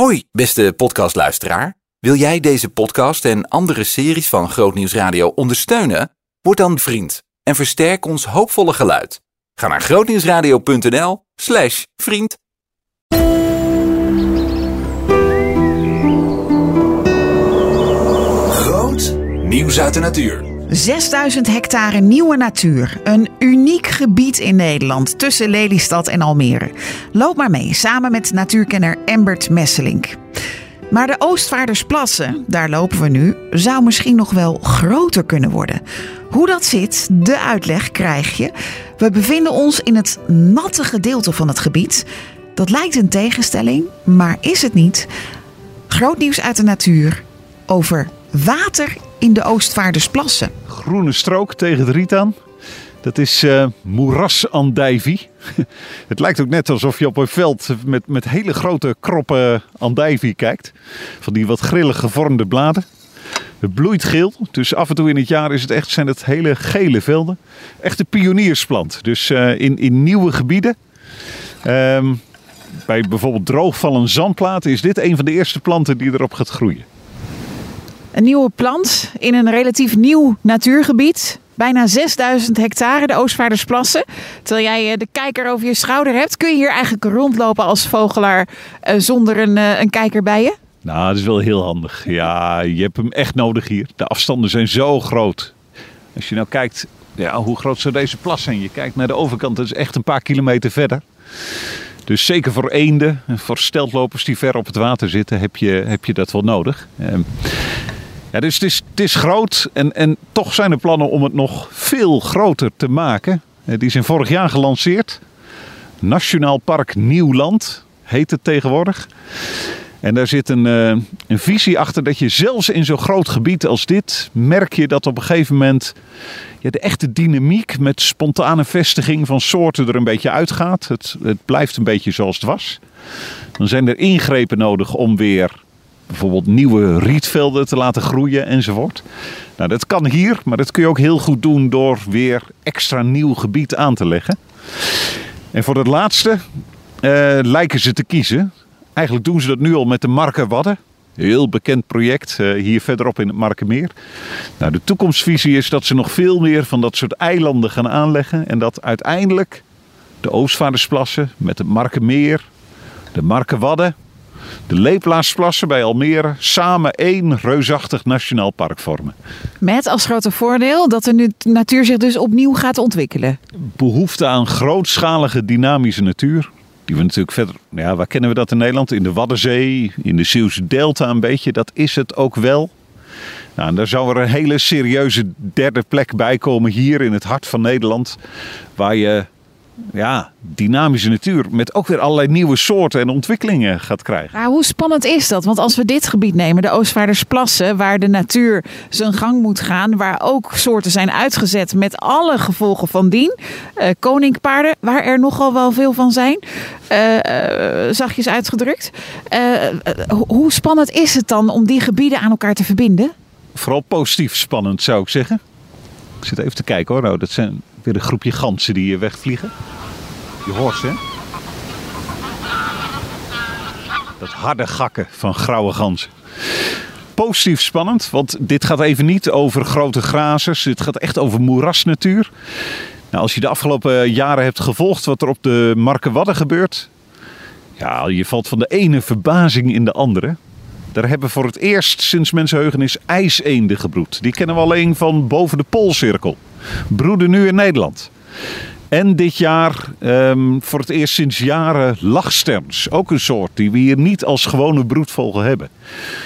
Hoi, beste podcastluisteraar. Wil jij deze podcast en andere series van Grootnieuws Radio ondersteunen? Word dan vriend en versterk ons hoopvolle geluid. Ga naar grootnieuwsradio.nl slash vriend. Groot nieuws uit de natuur. 6000 hectare nieuwe natuur. Een uniek gebied in Nederland tussen Lelystad en Almere. Loop maar mee, samen met natuurkenner Embert Messelink. Maar de Oostvaardersplassen, daar lopen we nu, zou misschien nog wel groter kunnen worden. Hoe dat zit, de uitleg krijg je. We bevinden ons in het natte gedeelte van het gebied. Dat lijkt een tegenstelling, maar is het niet. Groot nieuws uit de natuur over water in de Oostvaardersplassen. groene strook tegen het riet aan. Dat is eh moerasandijvie. Het lijkt ook net alsof je op een veld met, met hele grote kroppen andijvie kijkt. Van die wat grillig gevormde bladen. Het bloeit geel, dus af en toe in het jaar is het echt, zijn het hele gele velden. Echt een pioniersplant. Dus eh, in, in nieuwe gebieden. ehm, bij bijvoorbeeld droogvallen zandplaten is dit een van de eerste planten die erop gaat groeien. Een nieuwe plant in een relatief nieuw natuurgebied. Bijna 6000 hectare, de Oostvaardersplassen. Terwijl jij eh, de kijker over je schouder hebt, kun je hier eigenlijk rondlopen als vogelaar eh, zonder een, eh, een kijker bij je? Nou, dat is wel heel handig. Ja, je hebt hem echt nodig hier. De afstanden zijn zo groot. Als je nou kijkt, ja, hoe groot zou deze plas zijn? Je kijkt naar de overkant, dat is echt een paar kilometer verder. Dus zeker voor eenden en voor steltlopers die ver op het water zitten, heb je, heb je dat wel nodig. Ja, dus het is, het is groot en, en toch zijn er plannen om het nog veel groter te maken. Eh, Die zijn vorig jaar gelanceerd. Nationaal Park Nieuwland heet het tegenwoordig. En daar zit een, eh, een visie achter dat je zelfs in zo'n groot gebied als dit merk je dat op een gegeven moment ja, de echte dynamiek met spontane vestiging van soorten er een beetje uitgaat. Het, het blijft een beetje zoals het was. Dan zijn er ingrepen nodig om weer bijvoorbeeld nieuwe rietvelden te laten groeien enzovoort. Nou, dat kan hier, maar dat kun je ook heel goed doen door weer extra nieuw gebied aan te leggen. En voor dat laatste eh, lijken ze te kiezen. Eigenlijk doen ze dat nu al met de Marken Wadden. Heel bekend project eh, hier verderop in het Markenmeer. Nou, de toekomstvisie is dat ze nog veel meer van dat soort eilanden gaan aanleggen. En dat uiteindelijk de Oostvaardersplassen met het Markenmeer, de Markenwadden, de Leeplaatsplassen bij Almere samen één reusachtig nationaal park vormen. Met als grote voordeel dat de nu- natuur zich dus opnieuw gaat ontwikkelen. behoefte aan grootschalige dynamische natuur. Die we natuurlijk verder, ja, waar kennen we dat in Nederland? In de Waddenzee, in de Zeeuwse Delta een beetje. Dat is het ook wel. Nou, en daar zou er een hele serieuze derde plek bij komen hier in het hart van Nederland. Waar je ja, dynamische natuur met ook weer allerlei nieuwe soorten en ontwikkelingen gaat krijgen. Maar hoe spannend is dat? Want als we dit gebied nemen, de Oostvaardersplassen, waar de natuur zijn gang moet gaan, waar ook soorten zijn uitgezet met alle gevolgen van dien, eh, koninkpaarden, waar er nogal wel veel van zijn, eh, eh, zachtjes uitgedrukt. Ho- hoe spannend is het dan om die gebieden aan elkaar te verbinden? Vooral positief spannend zou ik zeggen. Ik zit even te kijken hoor. Nou, dat zijn weer een groepje ganzen die hier wegvliegen. Je hoort ze hè? Dat harde gakken van grauwe ganzen. Positief spannend, want dit gaat even niet over grote grazers. Dit gaat echt over moerasnatuur. Nou, als je de afgelopen jaren hebt gevolgd wat er op de Markenwadden gebeurt. Ja, je valt van de ene verbazing in de andere. Daar hebben voor het eerst sinds mensenheugenis ijseenden gebroed. Die kennen we alleen van boven de Poolcirkel. Broeden nu in Nederland. En dit jaar ehm, voor het eerst sinds jaren lachsterns. Ook een soort die we hier niet als gewone broedvogel hebben.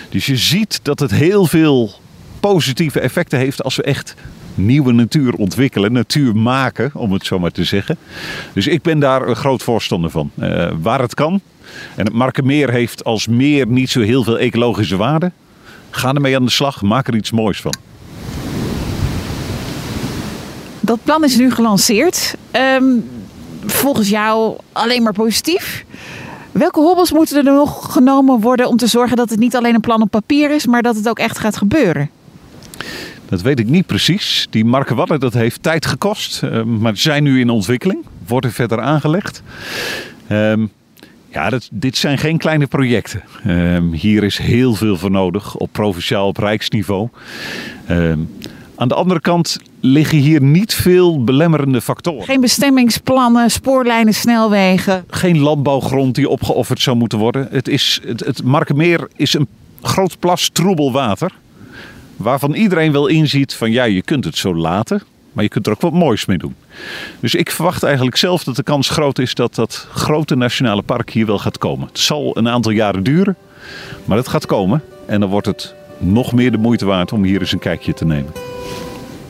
Dus je ziet dat het heel veel positieve effecten heeft als we echt nieuwe natuur ontwikkelen, natuur maken, om het zo maar te zeggen. Dus ik ben daar een groot voorstander van. Eh, waar het kan. En het Markenmeer heeft als meer niet zo heel veel ecologische waarde. Ga ermee aan de slag, maak er iets moois van. Dat plan is nu gelanceerd. Ehm, volgens jou alleen maar positief. Welke hobbels moeten er nog genomen worden om te zorgen dat het niet alleen een plan op papier is, maar dat het ook echt gaat gebeuren? Dat weet ik niet precies. Die Markenwadden, dat heeft tijd gekost. eh, maar zijn nu in ontwikkeling. Worden verder aangelegd. Ehm, Ja, dit zijn geen kleine projecten. Ehm, hier is heel veel voor nodig op provinciaal, op rijksniveau. Ehm, aan de andere kant liggen hier niet veel belemmerende factoren. Geen bestemmingsplannen, spoorlijnen, snelwegen. Geen landbouwgrond die opgeofferd zou moeten worden. Het, is, het, het Markenmeer is een groot plas troebel water. Waarvan iedereen wel inziet van ja, je kunt het zo laten. Maar je kunt er ook wat moois mee doen. Dus ik verwacht eigenlijk zelf dat de kans groot is dat dat grote nationale park hier wel gaat komen. Het zal een aantal jaren duren, maar het gaat komen. En dan wordt het nog meer de moeite waard om hier eens een kijkje te nemen.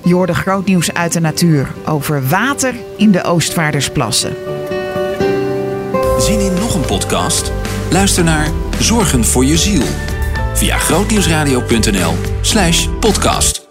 Je hoorde groot nieuws uit de natuur over water in de Oostvaardersplassen. Zin in nog een podcast? Luister naar Zorgen voor je ziel via grootnieuwsradio.nl/podcast.